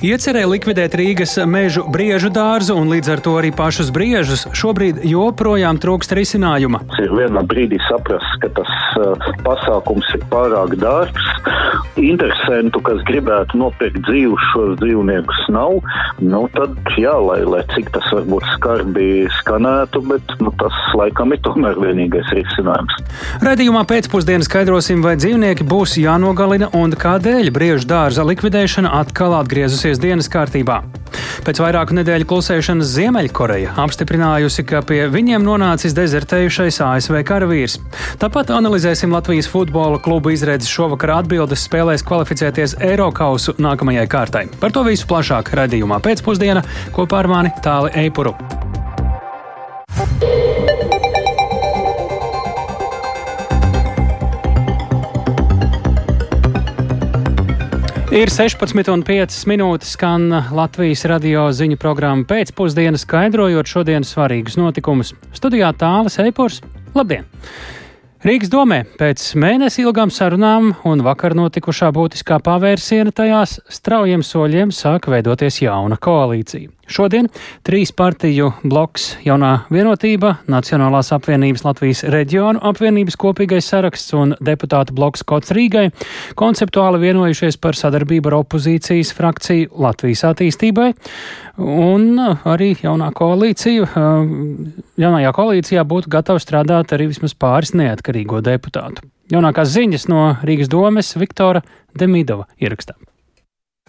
Iecerēja likvidēt Rīgas mežu briežu dārzu un līdz ar to arī pašus briežus. Šobrīd joprojām trūkst risinājuma. Ir vienā brīdī saprast, ka tas uh, pasākums ir pārāk dārgs. Interesantu, kas gribētu nopirkt dzīvus šos dzīvniekus, nav. Nu, tad, jā, lai, lai cik tas varbūt skarbi skanētu, bet nu, tas laikam ir tomēr vienīgais risinājums. Radījumā pēcpusdienā skaidrosim, vai dzīvnieki būs jānogalina un kādēļ briežu dārza likvidēšana atkal atgriezusies iekļausies dienas kārtībā. Pēc vairāku nedēļu klusēšanas Ziemeļkoreja apstiprinājusi, ka pie viņiem nonācis dezertējušais ASV karavīrs. Tāpat analizēsim Latvijas futbola klubu izredzes šovakar atbildes spēlēs kvalificēties Eirokausu nākamajai kārtai. Par to visu plašāk redzījumā pēcpusdienā kopā ar mani Tāli Eipuru. Ir 16,5 minūtes, skan Latvijas radio ziņu programma pēcpusdienā, skaidrojot šodienas svarīgus notikumus. Studijā tālāk Eipors. Labdien! Rīgas domē pēc mēnesi ilgām sarunām un vakar notikušā būtiskā pavērsiena tajās straujiem soļiem sāk veidoties jauna koalīcija. Šodien trīs partiju bloks jaunā vienotība, Nacionālās apvienības Latvijas reģionu apvienības kopīgais saraksts un deputātu bloks Kots Rīgai konceptuāli vienojušies par sadarbību ar opozīcijas frakciju Latvijas attīstībai. Un arī jaunā koalīcija, jaunajā koalīcijā būtu gatava strādāt arī vismaz pāris neatkarīgo deputātu. Jaunākās ziņas no Rīgas domes Viktora Demidova ierakstā.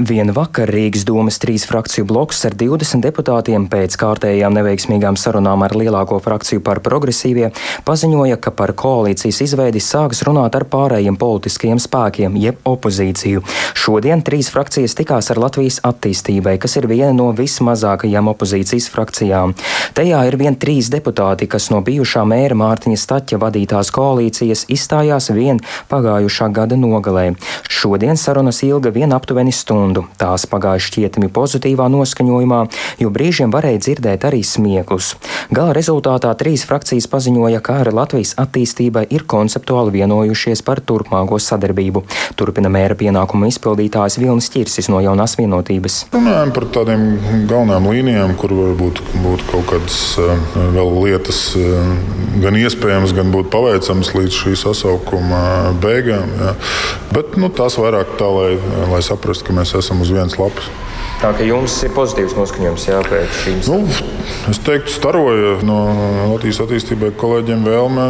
Vienu vakaru Rīgas domas trīs frakciju bloks ar 20 deputātiem pēc kārtējām neveiksmīgām sarunām ar lielāko frakciju par progresīvie paziņoja, ka par koalīcijas izveidi sāks runāt ar pārējiem politiskajiem spēkiem, jeb opozīciju. Šodien trīs frakcijas tikās ar Latvijas attīstībai, kas ir viena no vismazākajām opozīcijas frakcijām. Tajā ir vien trīs deputāti, kas no bijušā mēra Mārtiņa Staķa vadītās koalīcijas izstājās vien pagājušā gada nogalē. Šodien sarunas ilga vien aptuveni stundu stundu. Tās pagāja šķietami pozitīvā noskaņojumā, jo brīžiem varēja dzirdēt arī smieklus. Gala rezultātā trīs frakcijas paziņoja, ka ar Latvijas attīstībai ir konceptuāli vienojušies par turpmāko sadarbību. Turpina mēra pienākumu izpildītājs Vilnis Čirsis no jaunās vienotības. Runājam par tādiem galvenām līnijām, kur varbūt būtu kaut kādas eh, vēl lietas, eh, gan iespējamas, gan būtu paveicamas līdz šī sasaukuma beigām. Jā. Bet nu, tās vairāk tā, lai, lai saprastu, ka mēs esam uz vienas lapas. Tā ka jums ir pozitīvs noskaņojums jā, pēc šīm nu, es teiktu, staroja no Latvijas attīstībai kolēģiem vēlme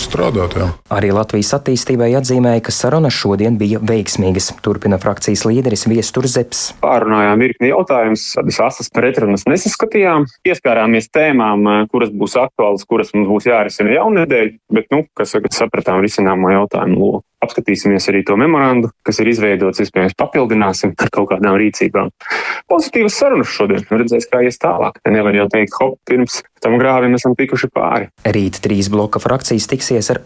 strādāt. Jā. Arī Latvijas attīstībai atzīmēja, ka sarunas šodien bija veiksmīgas. Turpina frakcijas līderis Viesturs Zeps. Pārunājām virkni jautājumus, tādas asas pretrunas nesaskatījām. Pieskārāmies tēmām, kuras būs aktuālas, kuras mums būs jārisina jaunedēļ, bet, nu, kas sapratām risināmo jautājumu loku. Apskatīsimies arī to memorandu, kas ir izveidots, iespējams, papildināsim ar kaut kādām rīcībām. Pozitīvas sarunas šodien, redzēs, kā ies tālāk. Nevar jau teikt, hop, pirms tam grāvim esam tikuši pāri. Rīt trīs bloka frakcijas tiksies ar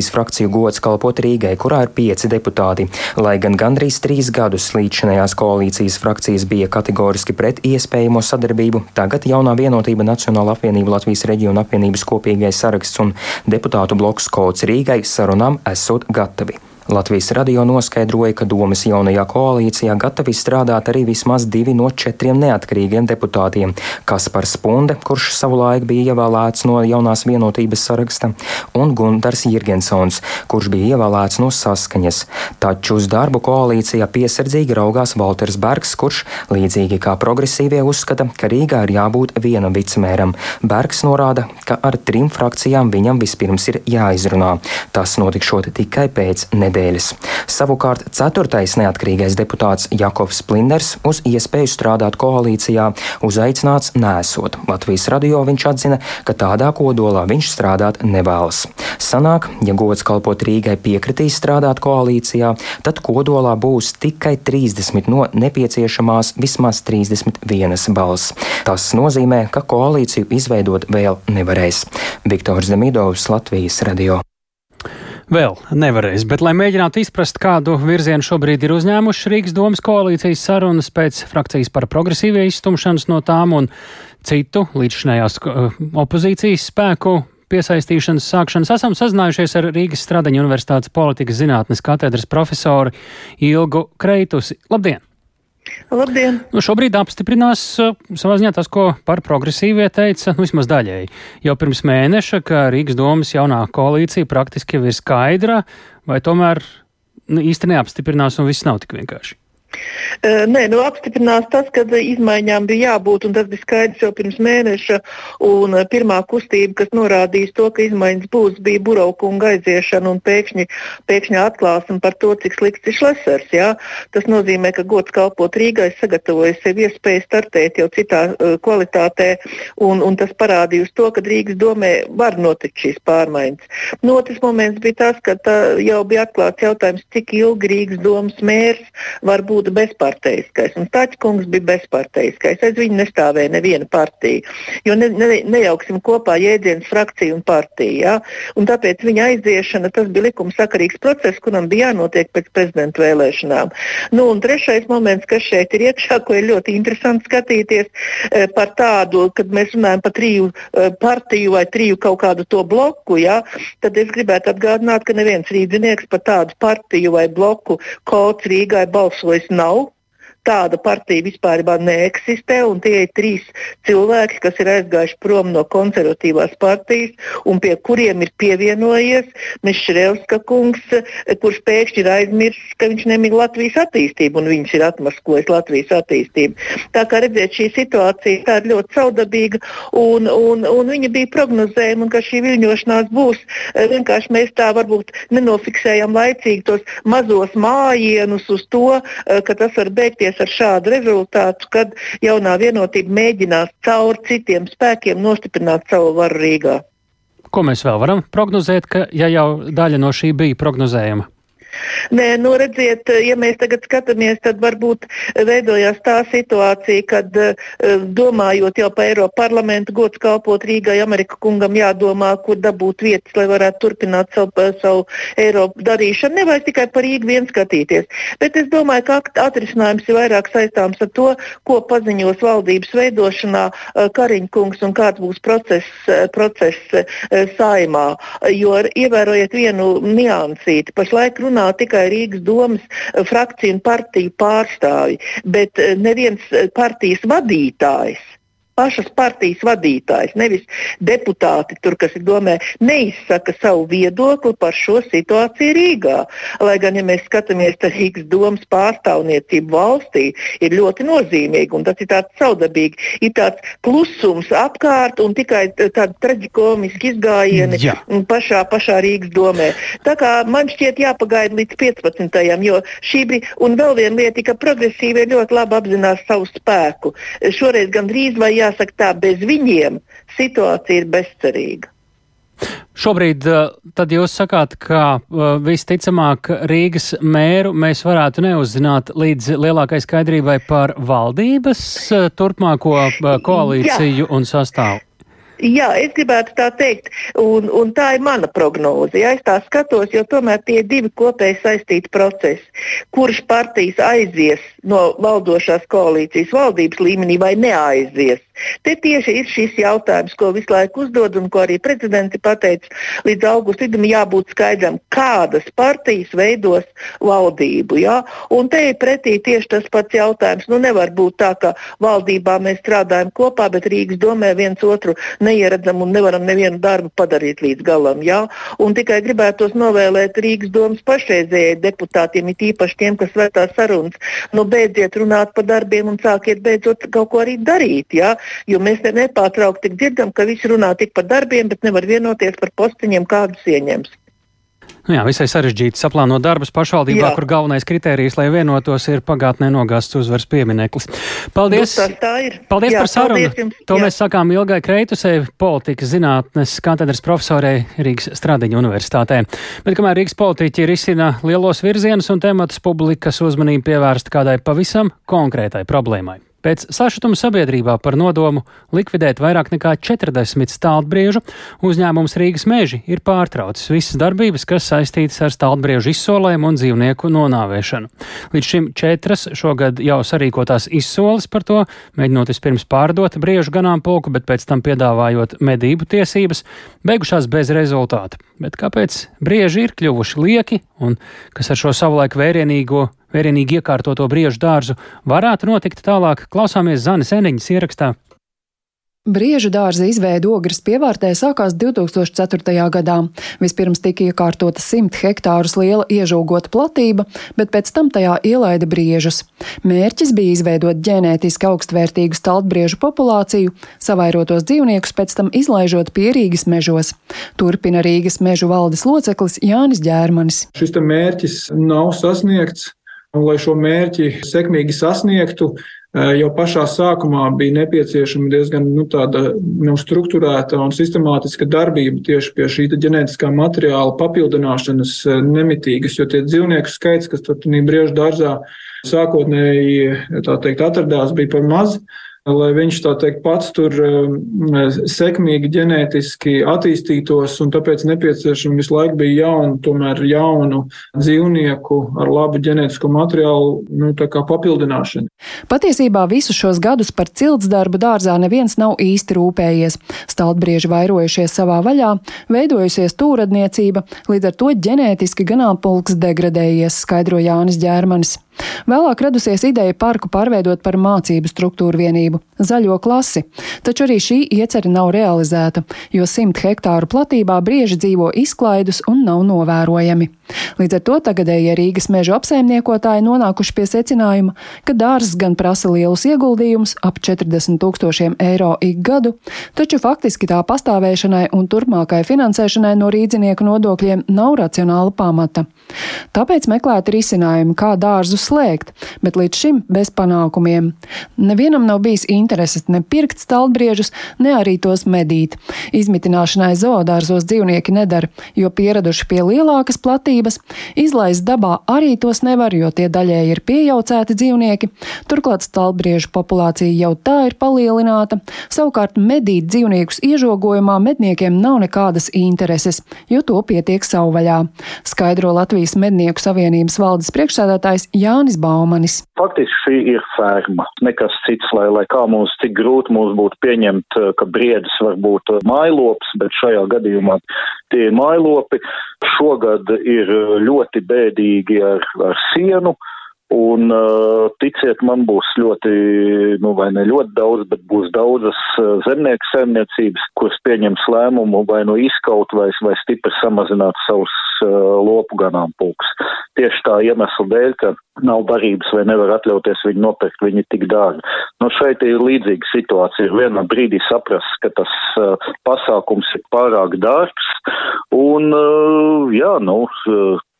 opozīcijas frakciju gods kalpot Rīgai, kurā ir pieci deputāti. Lai gan gandrīz trīs gadus līdzinējās koalīcijas frakcijas bija kategoriski pret iespējamo sadarbību, tagad jaunā vienotība Nacionāla apvienība Latvijas reģiona apvienības kopīgais saraksts un deputātu bloks kods Rīgai sarunām esot gatavi. Latvijas radio noskaidroja, ka domas jaunajā koalīcijā gatavi strādāt arī vismaz divi no četriem neatkarīgiem deputātiem - Kaspars Spunde, kurš savulaik bija ievēlēts no jaunās vienotības saraksta, un Gundars Jirgensons, kurš bija ievēlēts no saskaņas. Taču uz darbu koalīcijā piesardzīgi raugās Walters Bergs, kurš līdzīgi kā progresīvie uzskata, ka Rīgā ir jābūt vienam vicemēram. Bergs norāda, ka ar trim frakcijām viņam vispirms ir jāizrunā. Tas notikšot tikai pēc nedēļas nedēļas. Savukārt ceturtais neatkarīgais deputāts Jakovs Plinders uz iespēju strādāt koalīcijā uzaicināts nesot. Latvijas radio viņš atzina, ka tādā kodolā viņš strādāt nevēlas. Sanāk, ja gods kalpot Rīgai piekritīs strādāt koalīcijā, tad kodolā būs tikai 30 no nepieciešamās vismaz 31 balss. Tas nozīmē, ka koalīciju izveidot vēl nevarēs. Viktors Demidovs, Latvijas radio. Vēl nevarēs, bet, lai mēģinātu izprast, kādu virzienu šobrīd ir uzņēmuši Rīgas domas koalīcijas sarunas pēc frakcijas par progresīvie izstumšanas no tām un citu līdzšinējās uh, opozīcijas spēku piesaistīšanas sākšanas, esam sazinājušies ar Rīgas Stradaņa Universitātes politikas zinātnes katedras profesoru Ilgu Kreitusi. Labdien! Labdien! Nu, šobrīd apstiprinās uh, savā ziņā tas, ko par progresīvie teica, nu, vismaz daļēji. Jau pirms mēneša, ka Rīgas domas jaunā koalīcija praktiski jau ir skaidra, vai tomēr nu, īsti neapstiprinās un viss nav tik vienkārši. Nē, nu, apstiprinās tas, ka izmaiņām bija jābūt, un tas bija skaidrs jau pirms mēneša. Pirmā kustība, kas norādījis to, ka izmaiņas būs, bija buraukunga aiziešana un pēkšņi, pēkšņi atklāsme par to, cik slikts ir šlesers. Ja? Tas nozīmē, ka gods kalpot Rīgai sagatavoja sev iespēju startēt jau citā uh, kvalitātē, un, un tas parādīja to, ka Rīgas domē var notikt šīs pārmaiņas. Nu, otrs moments bija tas, ka jau bija atklāts jautājums, cik ilgi Rīgas domas mērs var būt būtu bezparteiskais. Un Tačkungs bija bezparteiskais. Aiz viņa nestāvēja neviena partija. Jo ne, ne, nejauksim kopā jēdzienus frakcija un partija. Ja? Un tāpēc viņa aiziešana bija likumsakarīgs process, kuram bija jānotiek pēc prezidenta vēlēšanām. Nu, un trešais moments, kas šeit ir iekšā, ko ir ļoti interesanti skatīties eh, par tādu, kad mēs runājam par triju eh, partiju vai triju kaut kādu to bloku, ja? tad es gribētu atgādināt, ka neviens rīdzinieks par tādu partiju vai bloku kods Rīgai balsojis nav tāda partija vispār neeksistē, un tie ir trīs cilvēki, kas ir aizgājuši prom no konservatīvās partijas, un pie kuriem ir pievienojies Mišrevska kungs, kurš pēkšņi ir aizmirsis, ka viņš nemīl Latvijas attīstību, un viņš ir atmaskojis Latvijas attīstību. Tā kā redzēt, šī situācija ir ļoti caudabīga, un, un, un viņa bija prognozējama, ka šī viļņošanās būs. Vienkārši mēs tā varbūt nenofiksējam laicīgi tos mazos mājienus uz to, ka tas var beigties beigsies ar šādu rezultātu, kad jaunā vienotība mēģinās caur citiem spēkiem nostiprināt savu varu Rīgā. Ko mēs vēl varam prognozēt, ka ja jau daļa no šī bija prognozējama? Nē, nu redziet, ja mēs tagad skatāmies, tad varbūt veidojās tā situācija, kad eh, domājot jau par Eiropu parlamentu, gods kalpot Rīgai, Amerika kungam jādomā, kur dabūt vietas, lai varētu turpināt savu, savu Eiropu darīšanu. Nevajag tikai par Rīgu vien skatīties. Bet es domāju, ka atrisinājums ir vairāk saistāms ar to, ko paziņos valdības veidošanā eh, Kariņkungs un kāds būs process, eh, process saimā. Jo ievērojiet vienu niansīti, pašlaik runā runā tikai Rīgas domas eh, frakciju un partiju pārstāvji, bet eh, neviens eh, partijas vadītājs pašas partijas vadītājs, nevis deputāti, tur, kas ir domē, neizsaka savu viedokli par šo situāciju Rīgā. Lai gan, ja mēs skatāmies, tad Rīgas domas pārstāvniecība valstī ir ļoti nozīmīga un tas ir tāds saudabīgi. Ir tāds klusums apkārt un tikai tādi traģikomiski izgājieni Jā. pašā, pašā Rīgas domē. Tā kā man šķiet jāpagaida līdz 15. jo šī bija, un vēl viena lieta, ka progresīvie ļoti labi apzinās savu spēku. Šoreiz gan drīz vai jā jāsaka tā, bez viņiem situācija ir bezcerīga. Šobrīd eh, tad jūs sakāt, ka eh, visticamāk Rīgas mēru mēs varētu neuzzināt līdz lielākai skaidrībai par valdības eh, turpmāko koalīciju Jā. un sastāvu. Jā, es gribētu tā teikt, un, un tā ir mana prognoze. Ja es tā skatos, jo tomēr tie ir divi kopēji saistīti procesi. Kurš partijas aizies no valdošās koalīcijas valdības līmenī vai neaizies? Te tieši ir šis jautājums, ko visu laiku uzdod un ko arī prezidenti pateica. Līdz augusta vidum jābūt skaidram, kādas partijas veidos valdību. Ja? Un te ir pretī tieši tas pats jautājums. Nu, nevar būt tā, ka valdībā mēs strādājam kopā, bet Rīgas domē viens otru neieredzam un nevaram nevienu darbu padarīt līdz galam. Ja? Un tikai gribētos novēlēt Rīgas domas pašreizējai deputātiem, it īpaši tiem, kas vētā sarunas, nu beidziet runāt par darbiem un sākiet beidzot kaut ko arī darīt. Ja? jo mēs nepārtraukti dzirdam, ka visi runā tik par darbiem, bet nevar vienoties par postiņiem, kādus ieņems. Nu jā, visai sarežģīti saplānot darbus pašvaldībā, jā. kur galvenais kritērijs, lai vienotos, ir pagātnē nogāsts uzvaras piemineklis. Paldies! Nu, tā ir. Paldies jā, par sarunu! To jā. mēs sakām Ilgai Kreitusē, politikas zinātnes katedras profesorei Rīgas Stradiņu universitātē. Bet kamēr Rīgas politiķi risina lielos virzienus un tematus, publikas uzmanību pievērsta kādai pavisam konkrētai problēmai. Pēc sašutuma sabiedrībā par nodomu likvidēt vairāk nekā 40 stāvbriežu uzņēmums Rīgas meži ir pārtraucis visas darbības, kas saistītas ar stāvbriežu izsolēm un dzīvnieku nonāvēšanu. Līdz šim četras šogad jau sarīkotās izsoles par to, mēģinot vispirms pārdot briežu ganāmpulku, bet pēc tam piedāvājot medību tiesības, beigušās bez rezultāta. Bet kāpēc brieži ir kļuvuši lieki un kas ar šo savulaik vērienīgo vērienīgi iekārtoto briežu dārzu varētu notikt tālāk. Klausāmies Zanes Eniņas ierakstā. Briežu dārza izveide ogres pievārtē sākās 2004. gadā. Vispirms tika iekārtota 100 hektārus liela iežūgota platība, bet pēc tam tajā ielaida briežus. Mērķis bija izveidot ģenētiski augstvērtīgu staltbriežu populāciju, savairotos dzīvniekus pēc tam izlaižot pierīgas mežos. Turpina Rīgas mežu valdes loceklis Jānis Ģērmanis. Šis mērķis nav sasniegts. Un, lai šo mērķi sekmīgi sasniegtu, Jau pašā sākumā bija nepieciešama diezgan nu, tāda nu, struktūrēta un sistemātiska darbība tieši pie šī ģenētiskā materiāla papildināšanas nemitīgas, jo tie dzīvnieku skaits, kas tur briežu dārzā sākotnēji teikt, atradās, bija par maz lai viņš tā teikt pats tur um, sekmīgi ģenētiski attīstītos, un tāpēc nepieciešama visu laiku bija jauna, tomēr jaunu dzīvnieku ar labu ģenētisko materiālu nu, papildināšana. Patiesībā visus šos gadus par cilts darbu dārzā neviens nav īsti rūpējies. Staltbrieži vairojušies savā vaļā, veidojusies tūradniecība, līdz ar to ģenētiski ganāmpulks degradējies, skaidro Jānis Ģērmanis. Vēlāk radusies ideja parku pārveidot par mācību struktūru vienību - zaļo klasi, taču arī šī iecerē nav realizēta, jo simt hektāru platībā brieži dzīvo izklaidus un nav novērojami. Līdz ar to tagadējie Rīgas meža apsaimniekotāji nonākuši pie secinājuma, ka dārzs gan prasa lielus ieguldījumus - ap 40 tūkstošiem eiro ik gadu, taču faktiski tā pastāvēšanai un turpmākai finansēšanai no rīdzinieku nodokļiem nav racionāla pamata. Tāpēc meklēt risinājumu, kā dārzu slēgt, bet līdz šim bez panākumiem. Nevienam nav bijis intereses ne pirkt stalbriežus, ne arī tos medīt. Izmitināšanai zoodārzos dzīvnieki nedara, jo pieraduši pie lielākas platības, izlaist dabā arī tos nevar, jo tie daļēji ir piejaucēti dzīvnieki. Turklāt stalbriežu populācija jau tā ir palielināta, savukārt medīt dzīvniekus iežogojumā medniekiem nav nekādas intereses, jo to pietiek savvaļā. Skaidro Latvijas Mednieku Savienības valdes priekšsēdētājs Jānis Baumanis. Faktiski šī ir ferma, nekas cits, lai, lai kā mums cik grūti mums būtu pieņemt, eh, ka briedis var būt eh, mailops, bet šajā gadījumā tie ir mailopi. Šogad ir eh, ļoti bēdīgi ar, ar sienu. Un uh, ticiet, man būs ļoti, nu vai ne ļoti daudz, bet būs daudzas uh, zemnieku saimniecības, kuras pieņems lēmumu vai nu izkaut vai, vai stipri samazināt savus uh, lopu ganāmpulks. Tieši tā iemesla dēļ, ka nav barības vai nevar atļauties viņu nopirkt, viņi tik dārgi. Nu, šeit ir līdzīga situācija. Vienā brīdī saprast, ka tas uh, pasākums ir pārāk dārgs, un, uh, jā, nu,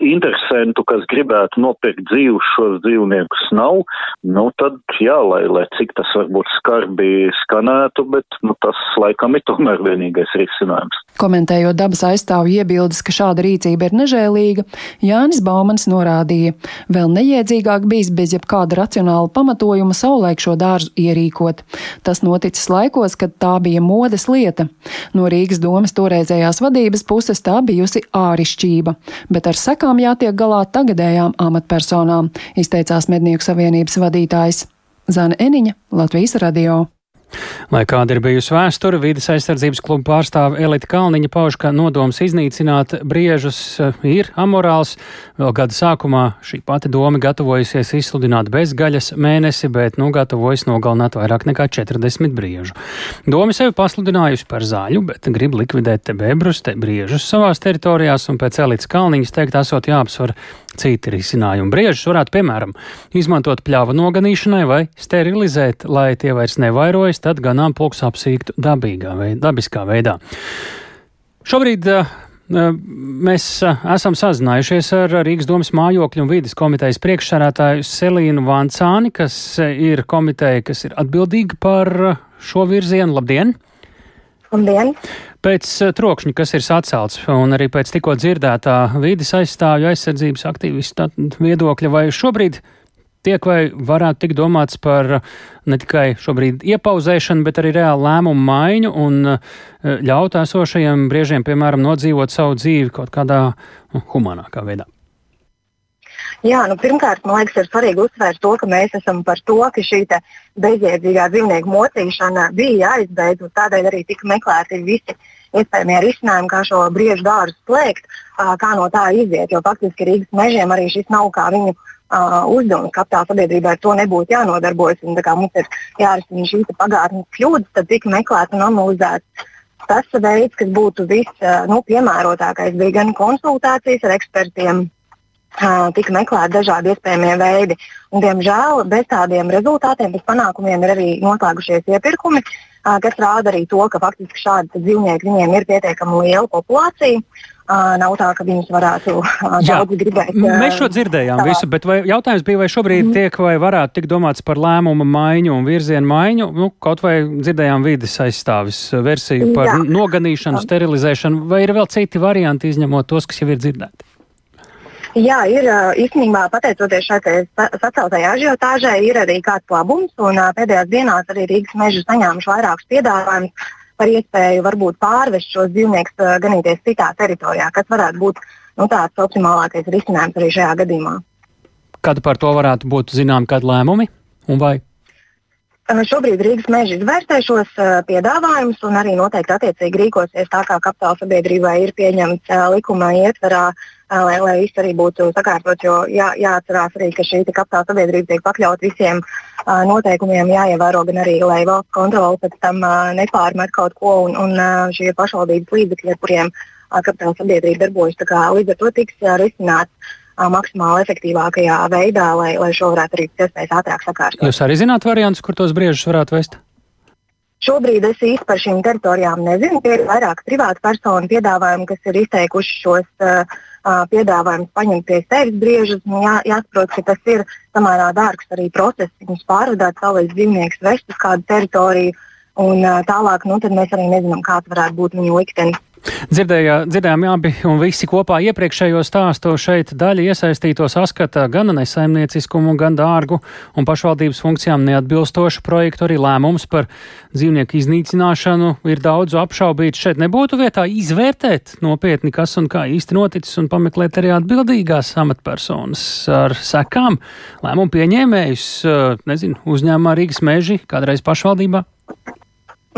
interesantu, kas gribētu nopirkt dzīvus šos dzīvniekus nav, nu tad jā, lai, lai cik tas varbūt skarbi skanētu, bet nu, tas laikam ir tomēr vienīgais risinājums. Komentējot dabas aizstāvju iebildes, ka šāda rīcība ir nežēlīga, Jānis Baumans norādīja, vēl neiedzīgāk bijis bez jebkāda racionāla pamatojuma saulēk šo dārzu ierīkot. Tas noticis laikos, kad tā bija modes lieta. No Rīgas domas toreizējās vadības puses tā bijusi ārišķība, bet ar sekām sekām jātiek galā tagadējām amatpersonām, izteicās Mednieku savienības vadītājs Zana Eniņa, Latvijas radio. Lai kāda ir bijusi vēsture, vidas aizsardzības kluba pārstāve Elita Kalniņa pauž, ka nodoms iznīcināt briežus eh, ir amorāls. Vēl gada sākumā šī pati doma gatavojusies izsludināt bezgaļas mēnesi, bet nu gatavojas nogalināt vairāk nekā 40 briežu. Doma sevi pasludinājusi par zaļu, bet grib likvidēt te bebrus, te briežus savās teritorijās, un pēc Elitas Kalniņas teikt, esot jāapsver citi risinājumi. Briežus varētu, piemēram, izmantot pļāva noganīšanai vai sterilizēt, lai tie vairs nevairojas tad ganāmpulks apsīktu dabīgā veidā, dabiskā veidā. Šobrīd uh, Mēs esam sazinājušies ar Rīgas domas mājokļu un vīdes komitejas priekšsarētāju Selīnu Vancāni, kas ir komiteja, kas ir atbildīga par šo virzienu. Labdien! Labdien! Pēc trokšņa, kas ir sacelts, un arī pēc tikko dzirdētā vīdes aizstāvju aizsardzības aktīvistu viedokļa, vai šobrīd tiek vai varētu tikt domāts par uh, ne tikai šobrīd iepauzēšanu, bet arī reālu lēmumu maiņu un uh, ļaut esošajiem briežiem, piemēram, nodzīvot savu dzīvi kaut kādā humanākā veidā? Jā, nu, pirmkārt, man liekas, ir svarīgi uzsvērt to, ka mēs esam par to, ka šī bezjēdzīgā dzīvnieku mocīšana bija jāizbeidz, un tādēļ arī tika meklēti visi iespējamie risinājumi, kā šo briežu dārzu slēgt, kā no tā iziet. Jo faktiski Rīgas mežiem arī šis nav kā viņu uh, uzdevums kapitāla sabiedrībai ar to nebūtu jānodarbojas. Un, mums ir jārisina šīs pagātnes kļūdas, tad tika meklēts un analizēts. Tas veids, kas būtu vispiemērotākais, nu, bija gan konsultācijas ar ekspertiem, tika meklēti dažādi iespējamie veidi. Un, diemžēl bez tādiem rezultātiem, bez panākumiem ir arī noslēgušies iepirkumi, kas rāda arī to, ka faktiski šādi dzīvnieki viņiem ir pietiekami liela populācija. Nav tā, ka viņus varētu daudz gribēt. Mēs šo dzirdējām tā. visu, bet jautājums bija, vai šobrīd mm. tiek vai varētu tikt domāts par lēmumu maiņu un virzienu maiņu? Nu, kaut vai dzirdējām vides aizstāvis versiju par Jā. noganīšanu, sterilizēšanu, vai ir vēl citi varianti izņemot tos, kas jau ir dzirdēti? Jā, ir īstenībā pateicoties šai saceltajai ažiotāžai, ir arī kāds labums. Un, pēdējās dienās arī Rīgas meža saņēmuši vairākus piedāvājumus par iespēju varbūt pārvest šos dzīvniekus ganīties citā teritorijā, kas varētu būt nu, tāds optimālākais risinājums arī šajā gadījumā. Kad par to varētu būt zinām kādi lēmumi un vai? Šobrīd Rīgas meža izvērtē šos piedāvājumus un arī noteikti attiecīgi rīkosies tā, kā kapitāla sabiedrībai ir pieņemts likuma ietverā, lai, lai viss arī būtu sakārtots. Jo jā, jāatcerās arī, ka šī kapitāla sabiedrība tiek pakļauta visiem noteikumiem, jāievēro gan arī, lai valsts kontrole pēc tam nepārmet kaut ko un, un šie pašvaldības līdzekļi, ar kuriem kapitāla sabiedrība darbojas, līdz ar to tiks risināts maksimāli efektīvākajā veidā, lai, lai šo varētu arī iespējas ātrāk sakārtot. Jūs arī zināt variantus, kur tos briežus varētu vest? Šobrīd es īsti par šīm teritorijām nezinu. Tie ir vairāk privāti personu piedāvājumi, kas ir izteikuši šos uh, piedāvājumus paņemt pie sevis briežus. Jā, jāsaprot, ka tas ir samērā dārgs arī process, viņus pārvadāt, savus dzīvniekus vest uz kādu teritoriju. Un, uh, tālāk nu, mēs arī nezinām, kāds varētu būt viņu liktenis. Dzirdējā, dzirdējām abi un visi kopā iepriekšējo stāstu šeit daļa iesaistīto saskata gan nesaimnieciskumu, gan dārgu un pašvaldības funkcijām neatbilstošu projektu. Arī lēmums par dzīvnieku iznīcināšanu ir daudz apšaubīts. Šeit nebūtu vietā izvērtēt nopietni, kas un kā īsti noticis un pameklēt arī atbildīgās amatpersonas ar sekām. Lēmumu pieņēmējus, nezinu, uzņēmumā Rīgas meži, kādreiz pašvaldībā.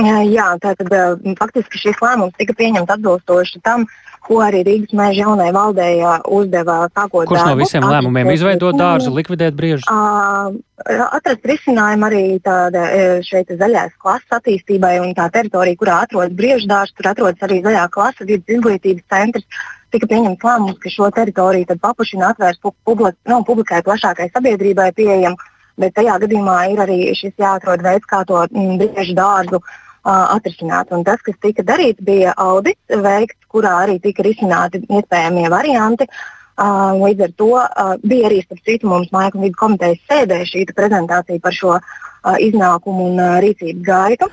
Jā, tātad faktiski šis lēmums tika pieņemts atbilstoši tam, ko arī Rīgas mēža jaunai valdē uzdeva sākot. Kurš no visiem lēmumiem izveidot dārzu, likvidēt briežus? Atrast risinājumu arī tāda šeit zaļās klases attīstībai un tā teritorija, kurā atrodas briežu dārzs, tur atrodas arī zaļā klase vidas izglītības centrs. Tika pieņemts lēmums, ka šo teritoriju paplašina atvērs publik, nu, publikai plašākai sabiedrībai pieejam. Bet tajā gadījumā ir arī šis jāatrod veids, kā to briežu dārzu uh, atrisināt. Un tas, kas tika darīts, bija audits veikts, kurā arī tika risināti iespējamie varianti. Uh, līdz ar to uh, bija arī, starp citu, mums Maika un Vidu komitejas sēdē šī prezentācija par šo uh, iznākumu un uh, rīcības gaitu.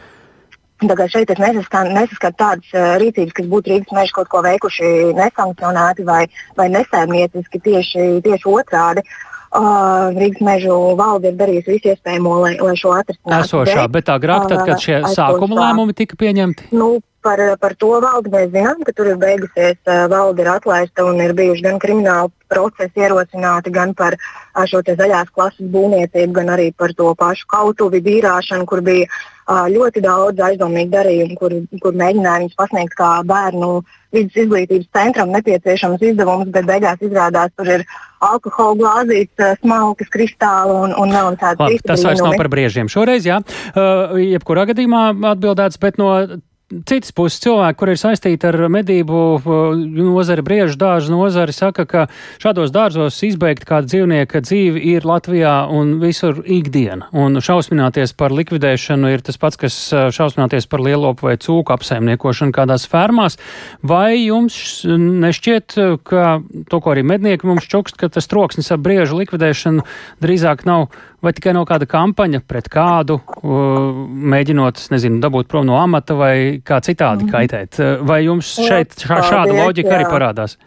Tagad šeit es nesaskatu, nesaskatu tādas uh, rīcības, kas būtu Rīgas meža kaut ko veikuši nesankcionēti vai, vai nesēmnieciski, tieši, tieši otrādi. Uh, Uh, Rīgas mežu valde ir darījusi visu iespējamo, lai, lai šo atrisinātu. Esošā, bet, agrāk, tad, kad šie uh, sākuma lēmumi tika pieņemti? Nu, par, par to valdi mēs zinām, ka tur ir beigusies, uh, valde ir atlaista un ir bijuši gan krimināli procesi ierosināti, gan par uh, šo zaļās klases būvniecību, gan arī par to pašu kautuvi vīrāšanu, kur bija ļoti daudz aizdomīgu darījumu, kur, kur mēģināja viņus pasniegt kā bērnu vidus izglītības centram nepieciešams izdevums, bet beigās izrādās, tur ir alkohola glāzītes, smalkas, kristāli un, un vēl tādas lietas. Tas vairs nav par briežiem šoreiz, jā. Uh, jebkurā gadījumā atbildēts, bet no citas puses cilvēki, kur ir saistīti ar medību nozari, briežu dārzu nozari, saka, ka šādos dārzos izbeigt kādu dzīvnieku dzīvi ir Latvijā un visur ikdiena. Un šausmināties par likvidēšanu ir tas pats, kas šausmināties par lielopu vai cūku apsaimniekošanu kādās fermās. Vai jums nešķiet, ka to, ko arī mednieki mums čukst, ka tas troksnis ar briežu likvidēšanu drīzāk nav vai tikai no kāda kampaņa pret kādu, uh, mēģinot, nezinu, dabūt prom no amata vai kā citādi mm. kaitēt? Vai jums šeit šā, šāda loģika jā. arī parādās?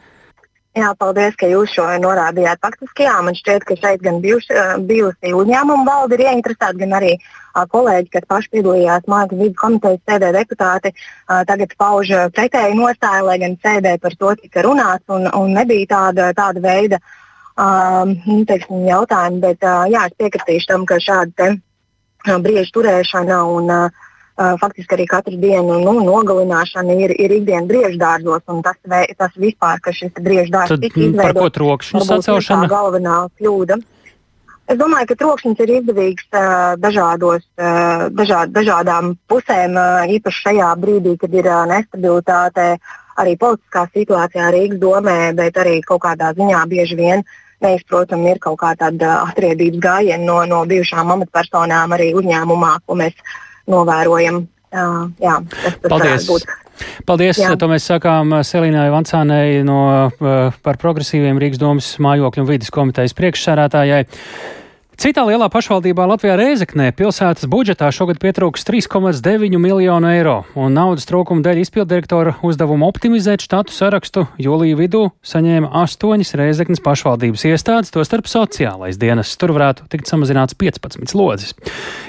Jā, paldies, ka jūs šo norādījāt. Faktiski, jā, man šķiet, ka šeit gan bijuši, bijusi uzņēmuma valde ir ieinteresēta, gan arī a, kolēģi, kas paši piedalījās Mājas vidas komitejas sēdē deputāti, a, tagad pauž pretēju nostāju, lai gan sēdē par to tika runāts un, un nebija tāda, tāda veida um, teiksim, jautājumi, bet uh, jā, es piekritīšu tam, ka šāda te, uh, brieža turēšana un uh, uh, faktiski arī katru dienu nu, nogalināšana ir, ir ikdienas brieža dārzos. Tas, vei, tas vispār, ka šis brieža dārzs tika izveidots, par ko trokšņu sacelšana? Tā galvenā kļūda. Es domāju, ka trokšņs ir izdevīgs uh, dažādos, uh, dažād, dažādām pusēm, uh, īpaši šajā brīdī, kad ir uh, nestabilitāte arī politiskā situācijā Rīgas domē, bet arī kaut kādā ziņā bieži vien neizprotami ir kaut kā tāda atriebības gājiena no, no bijušām amatpersonām arī uzņēmumā, ko mēs novērojam. Uh, jā, tas, tas Paldies! Paldies! Jā. To mēs sakām Selīnai Vancānei no, uh, par progresīviem Rīgas domas mājokļu un vidas komitejas priekšsērētājai. Citā lielā pašvaldībā Latvijā Rēzeknē pilsētas budžetā šogad pietrūks 3,9 miljonu eiro, un naudas trūkuma dēļ izpildirektora uzdevumu optimizēt štatu sarakstu jūlija vidū saņēma astoņas Rēzeknes pašvaldības iestādes, tostarp sociālais dienas. Tur varētu tikt samazināts 15 slodzes.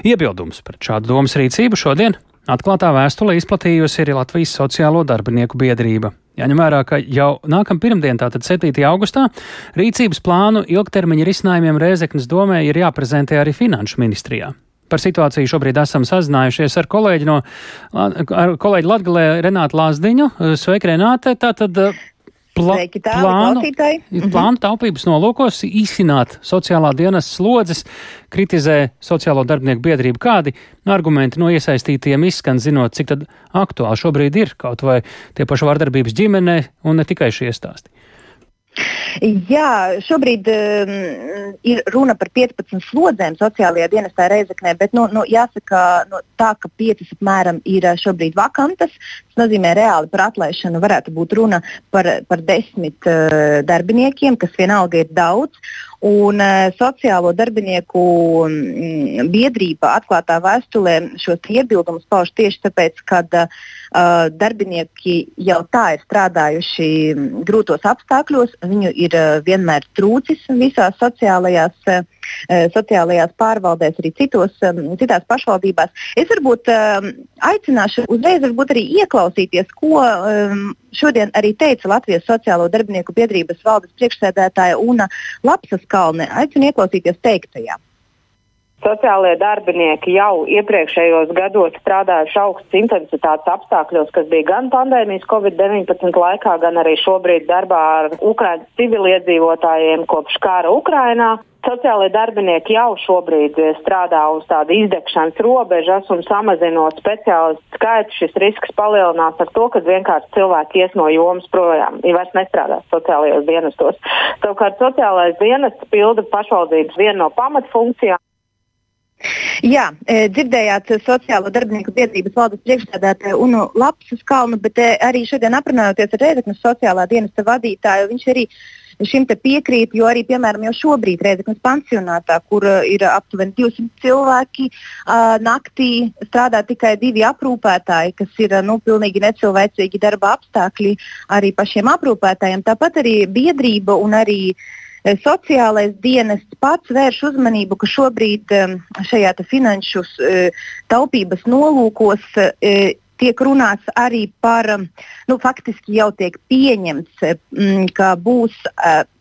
Iebildums pret šādu domas rīcību šodien atklātā vēstulē izplatījusi arī Latvijas Sociālo darbinieku biedrība. Jāņem vērā, ka jau nākamā pirmdiena, tātad 7. augustā, rīcības plānu ilgtermiņa risinājumiem Rēzeknas domē ir jāprezentē arī Finanšu ministrijā. Par situāciju šobrīd esam sazinājušies ar kolēģi no ar kolēģi Latgalē Renātu Lāsdiņu. Sveika, Renāte! Tātad Pla Sveiki, tāli, plānu, mhm. plānu taupības nolūkos īsināt sociālā dienas slodzes, kritizē sociālo darbinieku biedrību. Kādi argumenti no iesaistītiem izskan, zinot, cik aktuāli šobrīd ir kaut vai tie paši vardarbības ģimenē un ne tikai šie stāsti? Jā, šobrīd um, ir runa par 15 slodzēm sociālajā dienestā Reizeknē, bet nu, nu, jāsaka, nu, tā, ka 5 apmēram ir uh, šobrīd vakantas. Tas nozīmē, reāli par atlaišanu varētu būt runa par, par desmit uh, darbiniekiem, kas vienalga ir daudz. Un uh, sociālo darbinieku um, biedrība atklātā vēstulē šos iebildumus pauž tieši tāpēc, ka uh, darbinieki jau tā ir strādājuši grūtos apstākļos, viņu ir uh, vienmēr trūcis visās sociālajās, uh, sociālajās pārvaldēs, arī citos, citās pašvaldībās. Es varbūt aicināšu uzreiz varbūt arī ieklausīties, ko šodien arī teica Latvijas Sociālo darbinieku biedrības valdes priekšsēdētāja Una Lapsas Kalne. Aicinu ieklausīties teiktajā. Sociālie darbinieki jau iepriekšējos gados strādājuši augstas intensitātes apstākļos, kas bija gan pandēmijas Covid-19 laikā, gan arī šobrīd darbā ar Ukraiņas civiliedzīvotājiem kopš kara Ukrainā. Sociālai darbinieki jau šobrīd strādā uz tādu izdegšanas robežas un samazinot speciālistu skaitu, šis risks palielinās ar to, ka vienkārši cilvēki ies no jomas projām, ja vairs nestrādās sociālajos dienestos. Savukārt sociālais dienests pilda pašvaldības vienu no pamatfunkcijām. Jā, e, dzirdējāt sociālo darbinieku biedrības valdes priekšstādātāju Unu Lapsas kalnu, bet e, arī šodien aprunājoties ar Rēzeknas sociālā dienesta vadītāju, viņš arī šim piekrīt, jo arī, piemēram, jau šobrīd Rēzeknas pansionātā, kur ir aptuveni 200 cilvēki, naktī strādā tikai divi aprūpētāji, kas ir nu, pilnīgi necilvēcīgi darba apstākļi arī pašiem aprūpētājiem. Tāpat arī biedrība un arī uh, sociālais dienests pats vērš uzmanību, ka šobrīd eh, šajā finanšu eh, taupības nolūkos tiek runāts arī par, nu, faktiski jau tiek pieņemts, ka būs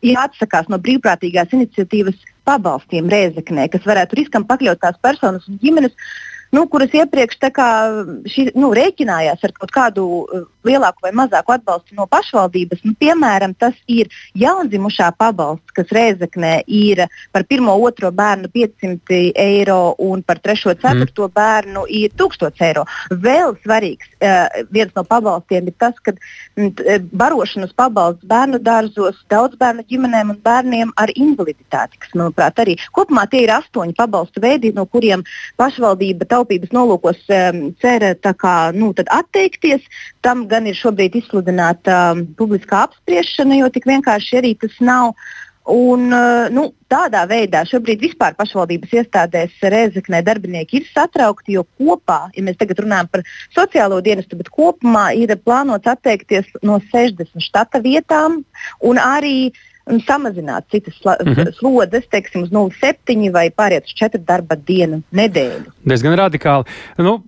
jāatsakās no brīvprātīgās iniciatīvas pabalstiem Rēzeknē, kas varētu riskam pakļaut tās personas un ģimenes, nu, kuras iepriekš kā, šī, nu, rēķinājās ar kaut kādu uh, lielāku vai mazāku atbalstu no pašvaldības. Nu, piemēram, tas ir jaundzimušā pabalsts, kas Rēzeknē ir par pirmo, otro bērnu 500 eiro un par trešo, ceturto mm. bērnu ir 1000 eiro. Vēl svarīgs uh, viens no pabalstiem ir tas, ka mm, uh, barošanas pabalsts bērnu dārzos daudz bērnu ģimenēm un bērniem ar invaliditāti, kas, manuprāt, arī kopumā tie ir astoņi pabalstu veidi, no kuriem pašvaldība taupības nolūkos um, cer kā, nu, atteikties. Tam gan ir šobrīd izsludināta um, publiskā apspriešana, jo tik vienkārši arī tas nav. Un, uh, nu, tādā veidā šobrīd vispār pašvaldības iestādēs Rēzeknē darbinieki ir satraukti, jo kopā, ja mēs tagad runājam par sociālo dienestu, bet kopumā ir plānots atteikties no 60 štata vietām un arī uh, samazināt citas mm -hmm. slodzes, teiksim, uz 0,7 vai pāriet uz 4 darba dienu nedēļu. Diezgan radikāli. Nu,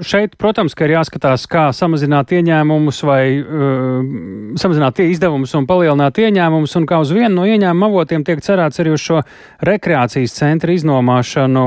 šeit, protams, ka ir jāskatās, kā samazināt ieņēmumus vai uh, samazināt izdevumus un palielināt ieņēmumus, un kā uz vienu no ieņēmuma avotiem tiek cerēts arī uz šo rekreācijas centra iznomāšanu.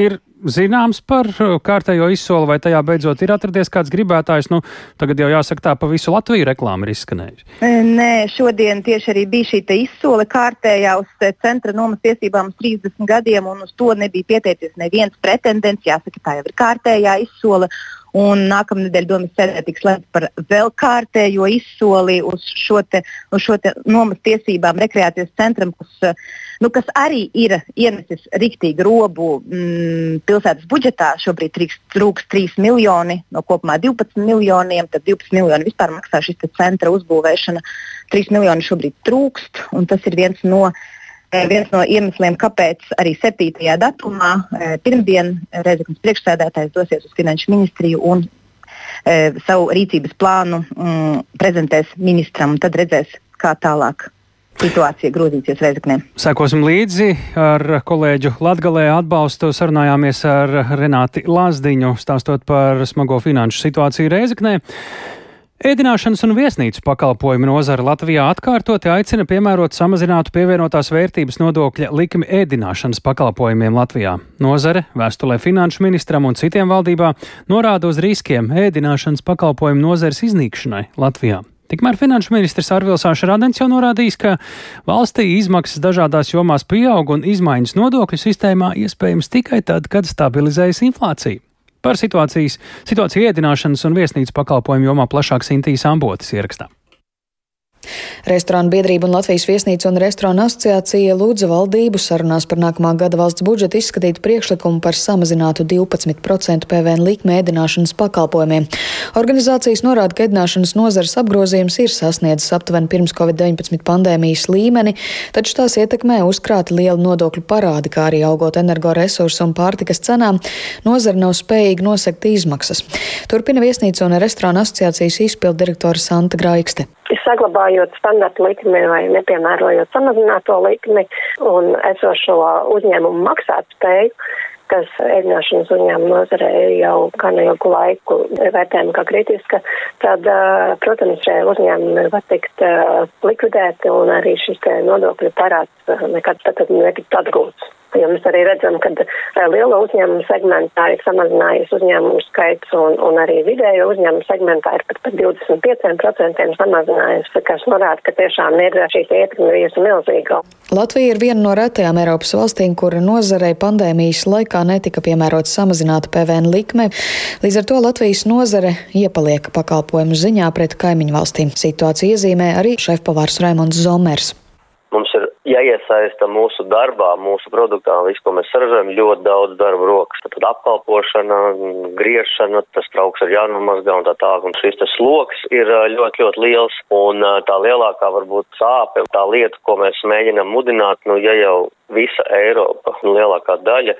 Ir zināms par uh, kārtējo izsoli, vai tajā beidzot ir atradies kāds gribētājs? Nu, tagad jau jāsaka tā, pa visu Latviju reklāma ir izskanējusi. Nē, šodien tieši arī bija šī izsole kārtējā uz centra nomas tiesībām uz 30 gadiem, un uz to nebija pieteicies neviens pretendents. Jāsaka, tā jau ir kārtējā izsole. Un nākamā nedēļa domas sēdē tiks lemts par vēl kārtējo izsoli uz šo, te, uz šo nomas tiesībām rekreācijas centram, kas, nu, kas arī ir ienesis rīktīgi robu mm, pilsētas budžetā. Šobrīd trūks 3 miljoni no kopumā 12 miljoniem, tad 12 miljoni vispār maksā šis centra uzbūvēšana. 3 miljoni šobrīd trūkst, un tas ir viens no Eh, viens no iemesliem, kāpēc arī 7. datumā, pirmdien, Reizeknas priekšsēdētājs dosies uz finanšu ministriju un e, savu rīcības plānu mm, prezentēs ministram. Tad redzēs, kā tālāk situācija grozīsies Reizeknē. Sekosim līdzi ar kolēģu Latgalē atbalstu. Sarunājāmies ar Renāti Lazdiņu, stāstot par smago finanšu situāciju Reizeknē. Ēdināšanas un viesnīcu pakalpojumu nozara Latvijā atkārtoti aicina piemērot samazinātu pievienotās vērtības nodokļa likmi ēdināšanas pakalpojumiem Latvijā. Nozare vēstulē finanšu ministram un citiem valdībā norāda uz riskiem ēdināšanas pakalpojumu nozares iznīkšanai Latvijā. Tikmēr finanšu ministrs Arvils Šradens jau norādījis, ka valstī izmaksas dažādās jomās pieaug un izmaiņas nodokļu sistēmā iespējams tikai tad, kad stabilizējas inflācija. Par situācijas, situāciju ēdināšanas un viesnīcas pakalpojumu jomā plašāk Sintīs Ambotis ierakstā. Restorānu biedrība un Latvijas viesnīcu un restorānu asociācija lūdza valdību sarunās par nākamā gada valsts budžetu izskatīt priekšlikumu par samazinātu 12% PVN likmi ēdināšanas pakalpojumiem. Organizācijas norāda, ka ēdināšanas nozares apgrozījums ir sasniedzis aptuveni pirms Covid-19 pandēmijas līmeni, taču tās ietekmē uzkrāti liela nodokļu parādi, kā arī augot energoresursu un pārtikas cenām, nozara nav spējīga nosekt izmaksas. Turpina viesnīcu un restorānu asociācijas izpildu direktora Santa Graikste saglabājot standarta likmi vai nepiemērojot samazināto likmi un esošo uzņēmumu maksāt spēju, kas ēdināšanas uzņēmuma nozarē jau gan ilgu laiku vērtējama kā kritiska, tad, protams, šie uzņēmumi var tikt likvidēti un arī šis nodokļu parāds nekad tad netikt atgūts. Jo mēs arī redzam, ka eh, lielo uzņēmumu segmentā ir samazinājies uzņēmumu skaits un, un arī vidējo uzņēmumu segmentā ir pat par 25% samazinājies, kas norāda, ka tiešām ir šī ietekme bijusi milzīga. Latvija ir viena no retajām Eiropas valstīm, kura nozarei pandēmijas laikā netika piemērota samazināta PVN likme. Līdz ar to Latvijas nozare iepaliek pakalpojumu ziņā pret kaimiņu valstīm. Situāciju iezīmē arī šefpavārs Raimons Zomers. Jāiesaista mūsu darbā, mūsu produktā, visu, ko mēs saražojam, ļoti daudz darba rokas. Tad apkalpošana, griešana, tas trauks ir jānomazgā un tā tālāk. Un šis tas sloks ir ļoti, ļoti liels. Un tā lielākā varbūt sāpe, tā lieta, ko mēs mēģinam mudināt, nu, ja jau visa Eiropa, nu, lielākā daļa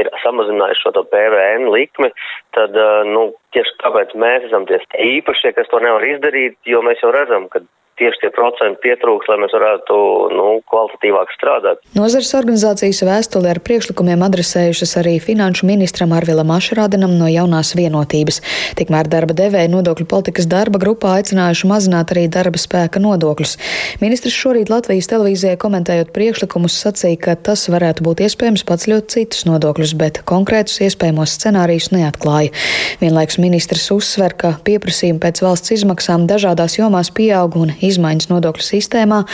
ir samazinājuši šo PVN likmi, tad, nu, tieši tāpēc mēs esam tie īpašie, kas to nevar izdarīt, jo mēs jau redzam, ka tieši tie procenti pietrūks, lai mēs varētu nu, kvalitatīvāk strādāt. Nozares organizācijas vēstuli ar priekšlikumiem adresējušas arī finanšu ministram Arvilam Ašrādinam no jaunās vienotības. Tikmēr darba devēja nodokļu politikas darba grupā aicinājuši mazināt arī darba spēka nodokļus. Ministrs šorīt Latvijas televīzijai komentējot priekšlikumus sacīja, ka tas varētu būt iespējams paceļot citus nodokļus, bet konkrētus iespējamos scenārijus neatklāja. Vienlaiks ministrs uzsver, ka pieprasījumi pēc valsts izmaksām dažādās jomās pieaug un izmaiņas nodokļu sistēmā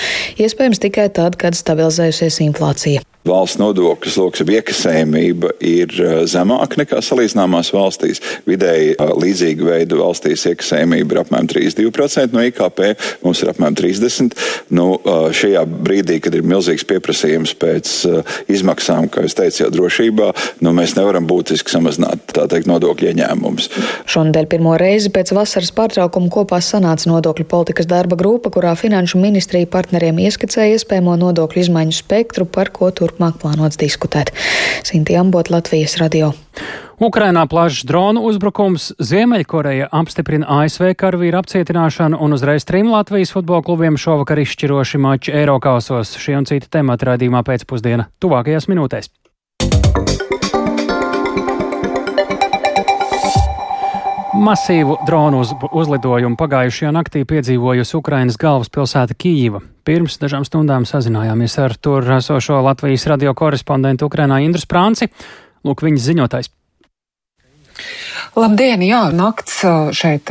iespējams tikai tad, kad stabilizējusies inflācija. Valsts nodokļu sloks iekasējumība ir uh, zemāka nekā salīdzināmās valstīs. Vidēji uh, līdzīga veida valstīs iekasējumība ir apmēram 32% no IKP, mums ir apmēram 30%. Nu, uh, šajā brīdī, kad ir milzīgs pieprasījums pēc izmaksām, kā es teicu, jau drošībā, nu, mēs nevaram būtiski samazināt teikt, nodokļu ieņēmumus. Šonadēļ pirmo reizi pēc vasaras pārtraukuma kopā sanāca nodokļu politikas darba grupa, kurā Finanšu ministrija partneriem ieskicēja iespējamo nodokļu izmaiņu spektru, par ko tur turpmāk plānots diskutēt. Sinti Ambot, Latvijas radio. Ukrainā plašs dronu uzbrukums, Ziemeļkoreja apstiprina ASV karavīru apcietināšanu un uzreiz trim Latvijas futbola klubiem šovakar izšķiroši mači Eiropausos. Šie un citi temati raidījumā pēcpusdiena tuvākajās minūtēs. Masīvu dronu uz, uzlidojumu pagājušajā naktī piedzīvojusi Ukrainas galvaspilsēta Kīva. Pirms dažām stundām sazinājāmies ar tur esošo Latvijas radio korespondentu Ukrainā Indru Sprānci. Lūk, viņas ziņotājs. Labdien! Jā, nakts šeit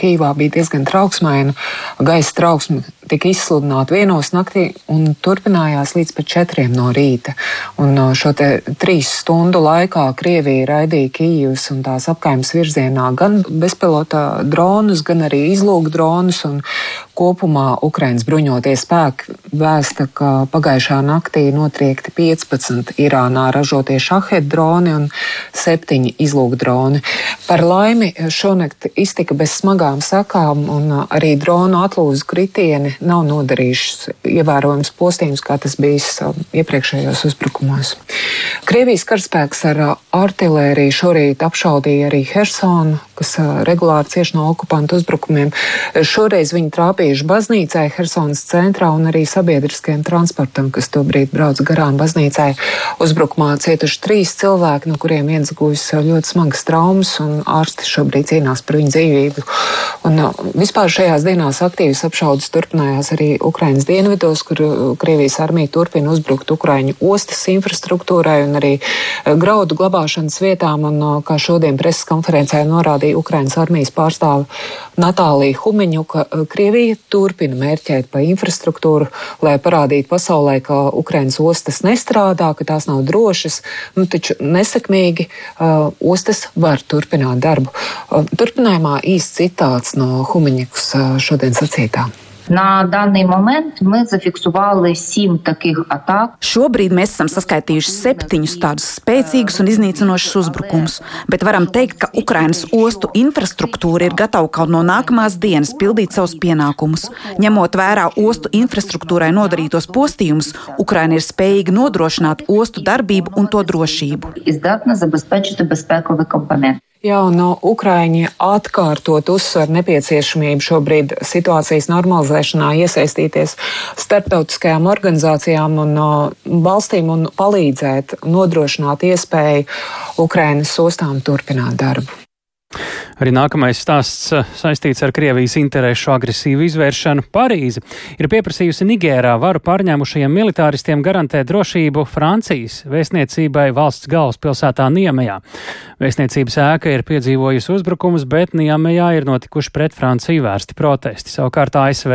Kīvā bija diezgan trauksmaina. Gaisa trauksme tika izsludināta vienos naktī un turpinājās līdz pat četriem no rīta. Un šo te trīs stundu laikā Krievija raidīja Kīvas un tās apkaimes virzienā gan bezpilota dronus, gan arī izlūk dronus. Kopumā Ukrainas bruņotie spēki vēsta, ka pagājušā naktī notriekti 15 Irānā ražotie šahet droni un 7 izlūk droni. Par laimi šonakt iztika bez smagām sakām, un arī dronu atlūzu kritieni nav nodarījušas ievērojams postījums, kā tas bijis iepriekšējos uzbrukumos. Krievijas karaspēks ar artilēriju šorīt apšaudīja arī Hersonu, kas regulāri cieš no okupantu uzbrukumiem. Šoreiz viņi trāpījuši baznīcai Hersonas centrā un arī sabiedriskajam transportam, kas tobrīd brauc garām baznīcai. Uzbrukumā cietuši trīs cilvēki, no kuriem viens guvis ļoti smagas traumas, un ārsti šobrīd cīnās par viņu dzīvību. Un, vispār šajās dienās aktīvas apšaudas turpinājās arī Ukrainas dienvidos, kur Krievijas armija turpina uzbrukt Ukraiņu ostas infrastruktūrai un arī graudu glabāšanas vietām. Un, kā šodien preses konferencē norādīja Ukrainas armijas pārstāve Natālija Humiņuka, Krievija turpina mērķēt pa infrastruktūru, lai parādītu pasaulē, ka Ukrainas ostas nestrādā, ka tās nav drošas, nu, taču nesekmīgi uh, ostas var turpināt darbu. Uh, turpinājumā īsts citāts no Humiņikas uh, šodien sacītā. На даний момент ми зафіксували сім таких атак. Šobrīd mēs esam saskaitījuši septiņus tādus spēcīgus un iznīcinošus uzbrukumus, bet varam teikt, ka Ukrainas ostu infrastruktūra ir gatava kaut no nākamās dienas pildīt savus pienākumus. Ņemot vērā ostu infrastruktūrai nodarītos postījumus, Ukraina ir spējīga nodrošināt ostu darbību un to drošību. Izdevna zabezpečити безпекові компоненти. Jā, no Ukraiņi atkārtot uzsver nepieciešamību šobrīd situācijas normalizēšanā iesaistīties starptautiskajām organizācijām un valstīm un palīdzēt nodrošināt iespēju Ukrainas ostām turpināt darbu. Arī nākamais stāsts eh, saistīts ar Krievijas interesu agresīvu izvēršanu. Parīze ir pieprasījusi Nigērā varu pārņēmušajiem militāristiem garantēt drošību Francijas vēstniecībai valsts galvaspilsētā Niemejā. Vēstniecības ēka ir piedzīvojusi uzbrukumus, bet Niemejā ir notikuši pret Franciju vērsti protesti. Savukārt ASV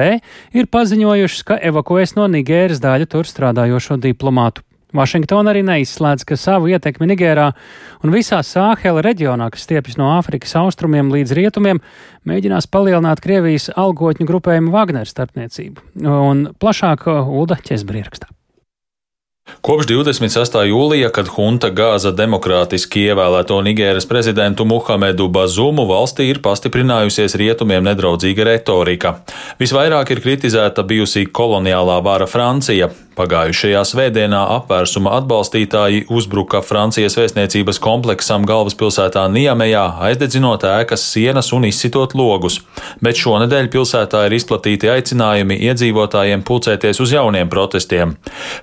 ir paziņojušas, ka evakuēs no Nigēras daļu tur strādājošo diplomātu. Vašingtona arī neizslēdz, ka savu ietekmi Nigērā un visā Sāhela reģionā, kas stiepjas no Āfrikas austrumiem līdz rietumiem, mēģinās palielināt Krievijas algotņu grupējumu Wagner starpniecību. Un plašāk Ulda Česbrierakstā. Kopš 26. jūlija, kad hunta gāza demokrātiski ievēlēto Nigēras prezidentu Muhamedu Bazumu, valstī ir pastiprinājusies rietumiem nedraudzīga retorika. Visvairāk ir kritizēta bijusī koloniālā vara Francija. Pagājušajā svētdienā apvērsuma atbalstītāji uzbruka Francijas vēstniecības kompleksam galvaspilsētā Niemejā, aizdedzinot ēkas sienas un izsitot logus, bet šonadēļ pilsētā ir izplatīti aicinājumi iedzīvotājiem pulcēties uz jauniem protestiem.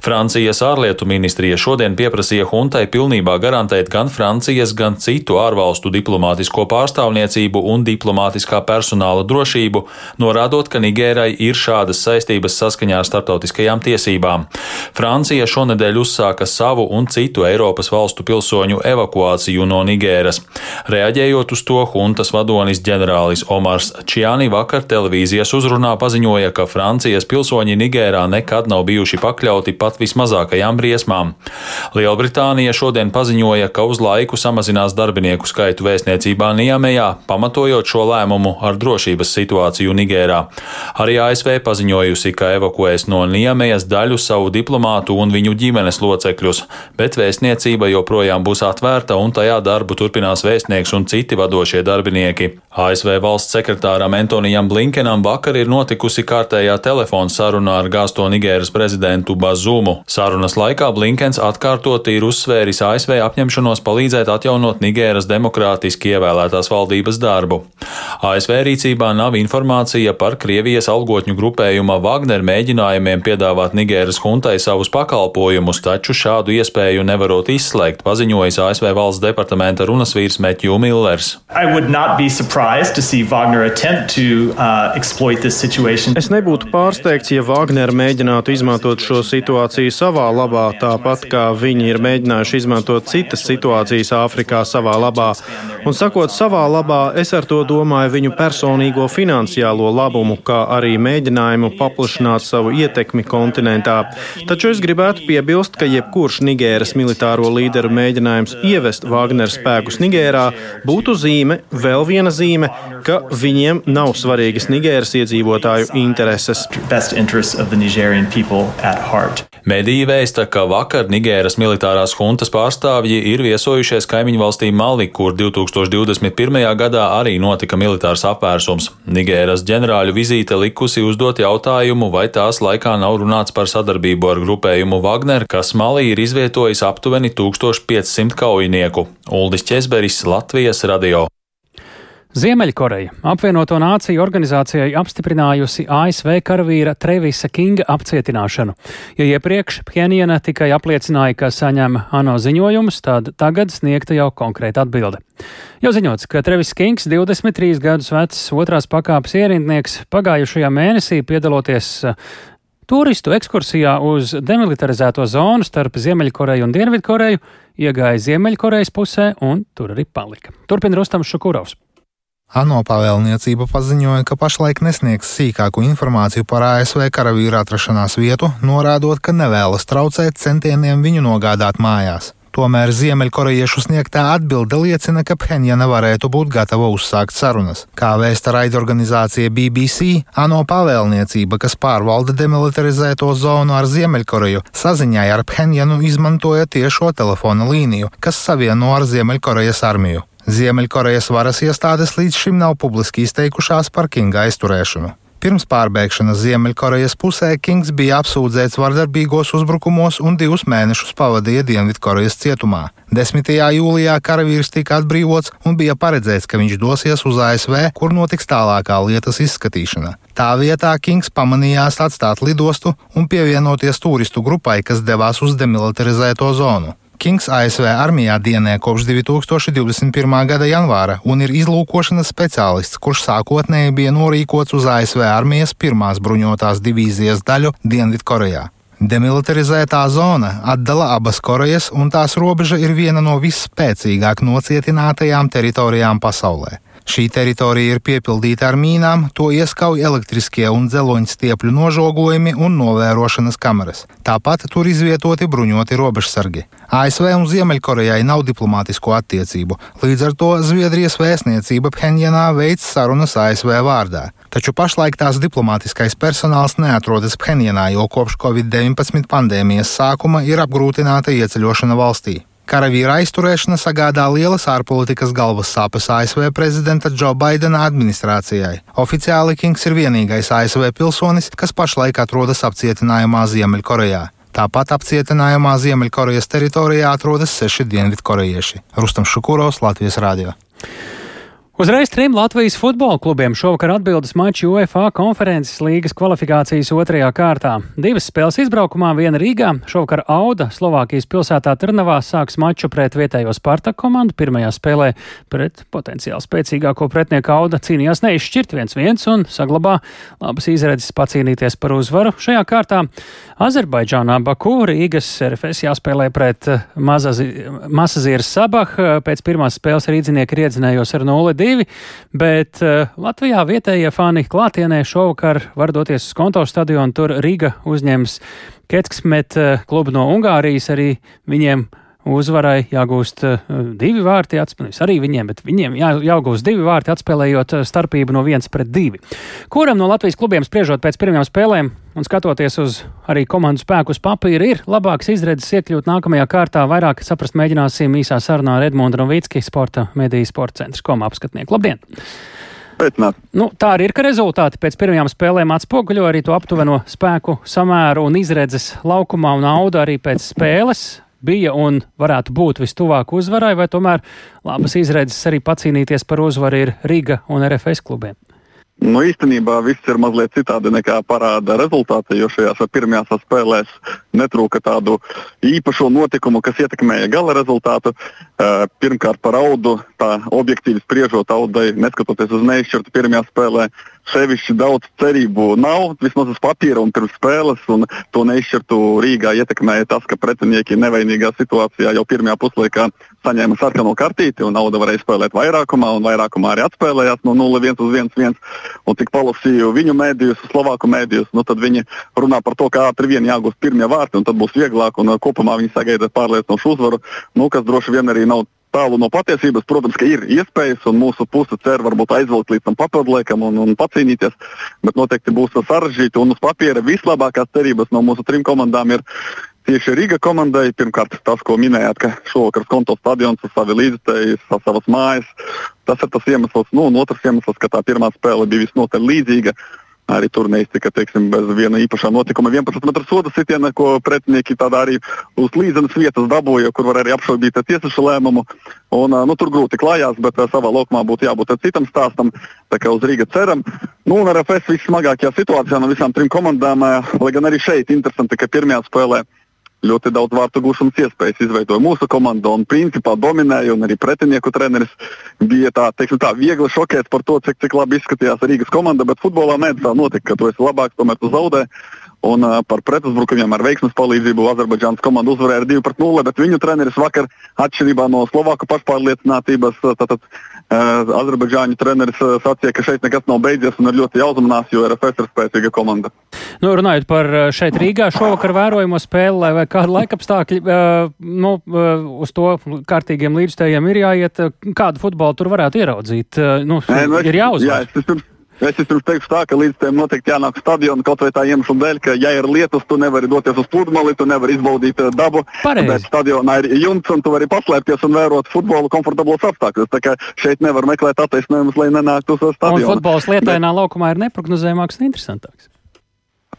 Francijas ārlietu ministrija šodien pieprasīja huntai pilnībā garantēt gan Francijas, gan citu ārvalstu diplomātisko pārstāvniecību un diplomātiskā personāla drošību, norādot, ka Nigērai ir šādas saistības saskaņā ar starptautiskajām tiesībām. Francija šonadēļ uzsāka savu un citu Eiropas valstu pilsoņu evakuāciju no Nigēras. Reaģējot uz to, huntas vadonis ģenerālis Omars Čiani vakar televīzijas uzrunā paziņoja, ka Francijas pilsoņi Nigērā nekad nav bijuši pakļauti pat vismazākajām briesmām. Lielbritānija šodien paziņoja, ka uz laiku samazinās darbinieku skaitu vēstniecībā Niemejā, pamatojot šo lēmumu ar drošības situāciju Nigērā. Arī ASV paziņojusi, ka evakuēs no Niemejas daļu savu diplomātu un viņu ģimenes locekļus, bet vēstniecība joprojām būs atvērta un tajā darbu turpinās vēstnieks un citi vadošie darbinieki. ASV valsts sekretāram Antonijam Blinkenam vakar ir notikusi kārtējā telefona saruna ar gāsto Nigēras prezidentu Bazumu. Sarunas laikā Blinkens atkārtoti ir uzsvēris ASV apņemšanos palīdzēt atjaunot Nigēras demokrātiski ievēlētās valdības darbu. ASV rīcībā nav informācija par Krievijas algotņu grupējuma Wagner mēģinājumiem piedāvāt Nigēras Nigēras huntai savus pakalpojumus, taču šādu iespēju nevarot izslēgt, paziņojis ASV valsts departamenta runas vīrs Metju Millers. Uh, es nebūtu pārsteigts, ja Wagner mēģinātu izmantot šo situāciju savā labā, tāpat kā viņi ir mēģinājuši izmantot citas situācijas Āfrikā savā labā. Un sakot savā labā, es ar to domāju viņu personīgo finansiālo labumu, kā arī mēģinājumu paplašināt savu ietekmi kontinentā. Taču es gribētu piebilst, ka jebkurš Nigēras militāro līderu mēģinājums ievest Wagner spēkus Nigērā būtu zīme, vēl viena zīme, ka viņiem nav svarīgas Nigēras iedzīvotāju intereses. Mediji vēsta, ka vakar Nigēras militārās huntas pārstāvji ir viesojušies kaimiņu valstī Mali, kur 2021. gadā arī notika militārs apvērsums. Nigēras ģenerāļu vizīte likusi uzdot jautājumu, vai tās laikā nav runāts par sadarbību ar grupējumu Wagner, kas Malī ir izvietojis aptuveni 1500 kaujinieku. Uldis Česberis, Latvijas radio. Ziemeļkoreja apvienoto nāciju organizācijai apstiprinājusi ASV karavīra Trevisa Kinga apcietināšanu. Ja iepriekš Pjenjana tikai apliecināja, ka saņem ANO ziņojumus, tad tagad sniegta jau konkrēta atbilde. Jau ziņots, ka Trevis Kings, 23 gadus vecs otrās pakāpes ierindnieks, pagājušajā mēnesī piedaloties Turistu ekskursijā uz demilitarizēto zonu starp Ziemeļkoreju un Dienvidkoreju iegāja Ziemeļkorejas pusē un tur arī palika. Turpina Rustams Šukurovs. ANO pavēlniecība paziņoja, ka pašlaik nesniegs sīkāku informāciju par ASV karavīru atrašanās vietu, norādot, ka nevēlas traucēt centieniem viņu nogādāt mājās. Tomēr Ziemeļkorejiešu sniegtā atbilde liecina, ka Phenjana varētu būt gatava uzsākt sarunas. Kā vēsta raidorganizācija BBC, ANO pavēlniecība, kas pārvalda demilitarizēto zonu ar Ziemeļkoreju, saziņai ar Phenjanu izmantoja tiešo telefona līniju, kas savieno ar Ziemeļkorejas armiju. Ziemeļkorejas varas iestādes līdz šim nav publiski izteikušās par Kinga aizturēšanu. Pirms pārbēgšanas Ziemeļkorejas pusē Kings bija apsūdzēts vardarbīgos uzbrukumos un divus mēnešus pavadīja Dienvidkorejas cietumā. 10. jūlijā karavīrs tika atbrīvots un bija paredzēts, ka viņš dosies uz ASV, kur notiks tālākā lietas izskatīšana. Tā vietā Kings pamanījās atstāt lidostu un pievienoties turistu grupai, kas devās uz demilitarizēto zonu. Kings ASV armijā dienē kopš 2021. gada janvāra un ir izlūkošanas speciālists, kurš sākotnēji bija norīkots uz ASV armijas pirmās bruņotās divīzijas daļu Dienvidkorejā. Demilitarizētā zona atdala abas Korejas, un tās robeža ir viena no visspēcīgāk nocietinātajām teritorijām pasaulē. Šī teritorija ir piepildīta ar mīnām, to ieskauj elektriskie un dzeloņstiepļu nožogojumi un novērošanas kameras. Tāpat tur izvietoti bruņoti robežsargi. ASV un Ziemeļkorejai nav diplomātisko attiecību, līdz ar to Zviedrijas vēstniecība Phenjanā veids sarunas ASV vārdā. Taču pašlaik tās diplomātiskais personāls neatrodas Phenjanā, jo kopš Covid-19 pandēmijas sākuma ir apgrūtināta ieceļošana valstī. Karavīra aizturēšana sagādā lielas ārpolitikas galvas sāpes ASV prezidenta Džo Baidena administrācijai. Oficiāli Kings ir vienīgais ASV pilsonis, kas pašlaik atrodas apcietinājumā Ziemeļkorejā. Tāpat apcietinājumā Ziemeļkorejas teritorijā atrodas seši dienvidkorejieši. Rustam Šukurovs, Latvijas Rādio. Uzreiz trim Latvijas futbola klubiem šovakar atbildes mači UEFA konferences līgas kvalifikācijas otrajā kārtā. Divas spēles izbraukumā, viena Rīgā, šovakar Auda Slovākijas pilsētā Trnavā sāks maču pret vietējo Sparta komandu. Pirmajā spēlē pret potenciāli spēcīgāko pretnieku Auda cīnījās neizšķirt viens viens un saglabā labas izredzes pacīnīties par uzvaru. Šajā kārtā Azerbaidžānā Baku Rīgas RFS jāspēlē pret Masazīras Sabah. Pēc pirmās spēles rīdzinieki riedzinējos ar 0-2. 2, bet eh, Latvijā vietējie fani klātienē šovakar var doties uz konto stadionu, tur Riga uzņems Ketsksmet eh, klubu no Ungārijas. Arī viņiem uzvarai jāgūst uh, divi vārti, atspēlējot arī viņiem, bet viņiem jā, jāgūst divi vārti, atspēlējot starpību no viens pret divi. Kuram no Latvijas klubiem spriežot pēc pirmajām spēlēm un skatoties uz arī komandu spēku uz papīra, ir labāks izredzes iekļūt nākamajā kārtā. Vairāk saprast mēģināsim īsā sarunā ar Edmundu Rovicki, sporta mediju sporta centra koma apskatnieku. Labdien! Pēcināt. Nu, tā arī ir, ka rezultāti pēc pirmajām spēlēm atspoguļo arī to aptuveno spēku samēru un izredzes laukumā un naudu arī pēc spēles bija un varētu būt vistuvāk uzvarai, vai tomēr labas izredzes arī pacīnīties par uzvaru ir Riga un RFS klubiem? Nu, īstenībā viss ir mazliet citādi nekā parāda rezultāti, jo šajās pirmajās spēlēs netrūka tādu īpašu notikumu, kas ietekmēja gala rezultātu. Pirmkārt, par audu, tā objektīvi spriežot, audai, neskatoties uz neizšķirtu pirmajā spēlē, sevišķi daudz cerību nav, vismaz uz papīra un pirms spēles. Un to neizšķirtu Rīgā ietekmēja tas, ka pretinieki nevainīgā situācijā jau pirmajā puslaikā saņēma sarkano kartīti, un nauda varēja spēlēt vairākumā, un vairākumā arī atspēlējās no 0-1 uz 1-1. Un cik palasīju viņu mēdījus, Slovāku mēdījus, nu, tad viņi runā par to, ka ātri vien jāgūst pirmie vārti, un tad būs vieglāk, un kopumā viņi sagaida pārliecinošu uzvaru, nu, kas droši vien arī nav tālu no patiesības. Protams, ka ir iespējas, un mūsu puse cer varbūt aizvilkt līdz tam papildliekam un, un pacīnīties, bet noteikti būs sarežģīti. Un uz papīra vislabākās cerības no mūsu trim komandām ir tieši Riga komandai. Pirmkārt, tas, ko minējāt, ka šovakar konto stadions ar savu līdzekļu, ar savas mājas. Tas ir tas iemesls, nu, un otrs iemesls, ka tā pirmā spēle bija visnotaļ līdzīga. Arī tur neiztika teiksim, bez viena īpašā notikuma. 11 metru soda sitiena, ko pretinieki arī uz līdzenas vietas dabūja, kur var arī apšaubīt tiesašu lēmumu. Un, nu, tur grūti klājās, bet savā laukumā būtu jābūt citam stāstam. Tā kā uz Rīgas ceram. Nu, un ar FS vissmagākajā situācijā no visām trim komandām, lai gan arī šeit interesanti, ka pirmajā spēlē ļoti daudz vārtu gūšanas iespējas izveidoja mūsu komanda un principā dominēja. Arī pretinieku treneris bija tā, teiksim, tā viegli šokēts par to, cik, cik labi izskatījās Rīgas komanda. Bet futbolā mēdz tā notikt, ka tu esi labāks, tomēr tu zaudē. Un uh, par pretuzbrukumiem ar veiksmes palīdzību Azerbaidžānas komanda uzvarēja ar 2-0, bet viņu treneris vakar, atšķirībā no Slovāku pašpārliecinātības, tātad Azerbaidžāņu treneris sacīja, ka šeit nekas nav beidzies un ir ļoti jāuzmanās, jo RFS ir spēcīga komanda. Nu, runājot par šeit Rīgā šovakar vērojamo spēli, vai kādu laikapstākļu, uh, nu, uz to kārtīgiem līdzstējiem ir jāiet, kādu futbolu tur varētu ieraudzīt. Nu, Nē, nu, ir jāuzvar. Jā, es, Es jums teikšu tā, ka līdz tam noteikti jānāk stadionā kaut vai tā iemesla dēļ, ka, ja ir lietus, tu nevari doties uz pludmali, tu nevari izbaudīt uh, dabu. Pareizi. Bet stadionā ir jumts, un tu vari paslēpties un vērot futbolu komfortablos apstākļos. Tā kā šeit nevar meklēt attaisnojumus, lai nenāktu uz stadionu. Un futbols lietainā Bet... laukumā ir neprognozējamāks un interesantāks.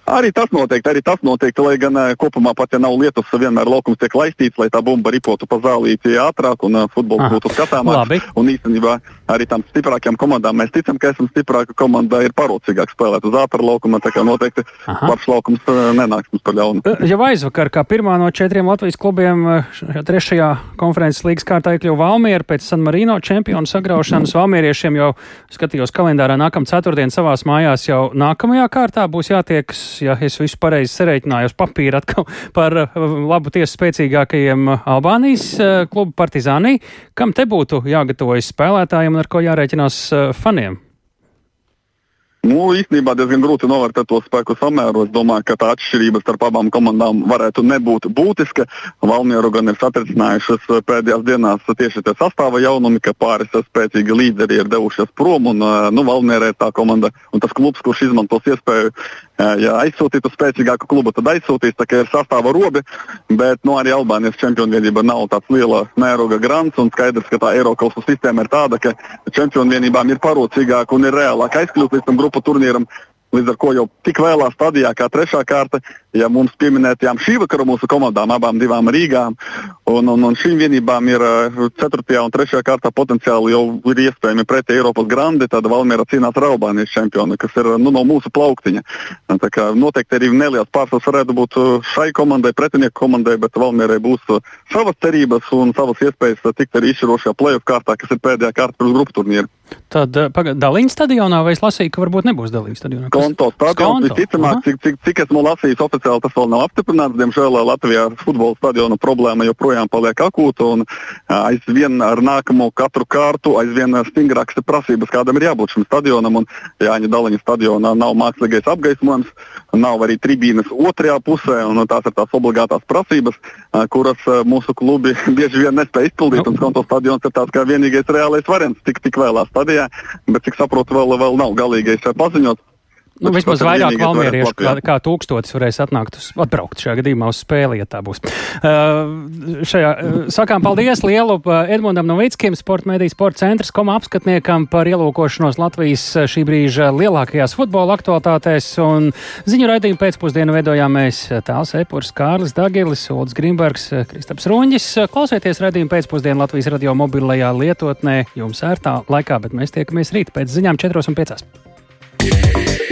Arī tas noteikti, arī tas noteikti, lai gan uh, kopumā pat ja nav lietus, vienmēr laukums tiek laistīts, lai tā bumba ripotu pa zālīti ātrāk un uh, futbols būtu skatāmāks. Un īstenībā arī tam stiprākajām komandām mēs ticam, ka esam stiprāka komanda, ir parocīgāk spēlēt uz ātrā laukuma, tā kā noteikti labs laukums uh, nenāks mums par ļaunu. Jau aizvakar, kā pirmā no četriem Latvijas klubiem trešajā konferences līgas kārtā iekļuva Valmiera pēc San Marino čempionu sagraušanas. Valmieriešiem jau skatījos kalendārā nākamā ceturtdiena savās mājās jau nākamajā kārtā būs jātiekas ja es visu pareizi sareiķināju uz papīra atkal par uh, labu tiesu spēcīgākajiem uh, Albānijas uh, klubu Partizānī, kam te būtu jāgatavojas spēlētājiem un ar ko jārēķinās faniem? Nu, īstenībā diezgan grūti novērtēt to spēku samēru. Es domāju, ka tā atšķirība starp abām komandām varētu nebūt būtiska. Valmieru gan ir satricinājušas pēdējās dienās tieši tie sastāva jaunumi, ka pāris spēcīgi līderi ir devušies prom. Un, nu, Valmierē ir tā komanda un tas klubs, kurš izmantos iespēju Ja aizsūtītu spēcīgāku klubu, tad aizsūtīs, tā kā ir sastāva robi, bet nu, arī Albānijas čempionu vienība nav tāds liela mēroga grants, un skaidrs, ka tā Eiropas sistēma ir tāda, ka čempionu vienībām ir parocīgāk un ir reālāk aizkļūt līdz tam grupu turnīram. Līdz ar to jau tik vēlā stadijā, kā trešā kārta, ja mums pieminētajām šī vakara mūsu komandām, abām divām Rīgām, un, un, un šīm vienībām ir 4. Eh, un 3. kārtā potenciāli jau ir iespējami pretī Eiropas grandi, tad Valmiera cīnās ar Albānijas čempioni, kas ir nu, no mūsu plauktiņa. Tā kā noteikti arī neliels pārsvars varētu būt eh, šai komandai, pretinieku komandai, bet Valmierai būs eh, savas cerības un savas iespējas tikt arī izšķirošajā play-off kārtā, kas ir pēdējā kārta pirms grupu turnīra. Tad Daliņas stadionā vai es lasīju, ka varbūt nebūs Daliņas stadionā? Konto stadions visticamāk, cik, cik, cik esmu lasījis oficiāli, tas vēl nav apstiprināts. Diemžēl Latvijā futbola stadiona problēma joprojām paliek akūta un aizvien ar nākamo katru kārtu aizvien stingrākas ir prasības, kādam ir jābūt šim stadionam. Un Jāņa Daliņas stadionā nav mākslīgais apgaismojums, nav arī tribīnes otrajā pusē, un tās ir tās obligātās prasības, kuras mūsu klubi bieži vien nespēj izpildīt. Un Konto stadions ir tāds kā vienīgais reālais variants tik, tik vēlā stadijā, bet cik saprotu, vēl, vēl nav galīgais paziņots. Nu, vismaz vairāk valmieriešu kā, kā tūkstotis varēs atnākt uz, atbraukt šajā gadījumā uz spēli, ja tā būs. Uh, šajā, uh, sakām paldies lielu uh, Edmundam Novickim, sporta mediju sporta centrs, koma apskatniekam par ielūkošanos Latvijas uh, šī brīža lielākajās futbola aktualitātēs. Un ziņu raidījumu pēcpusdienu veidojām mēs uh, Tāls Epurs, Kārlis Dagilis, Ulds Grimbergs, Kristaps Ruņģis. Klausieties raidījumu pēcpusdienu Latvijas radio mobilajā lietotnē jums ērtā laikā, bet mēs tiekamies rīt pēc ziņām 4 un 5. yeah.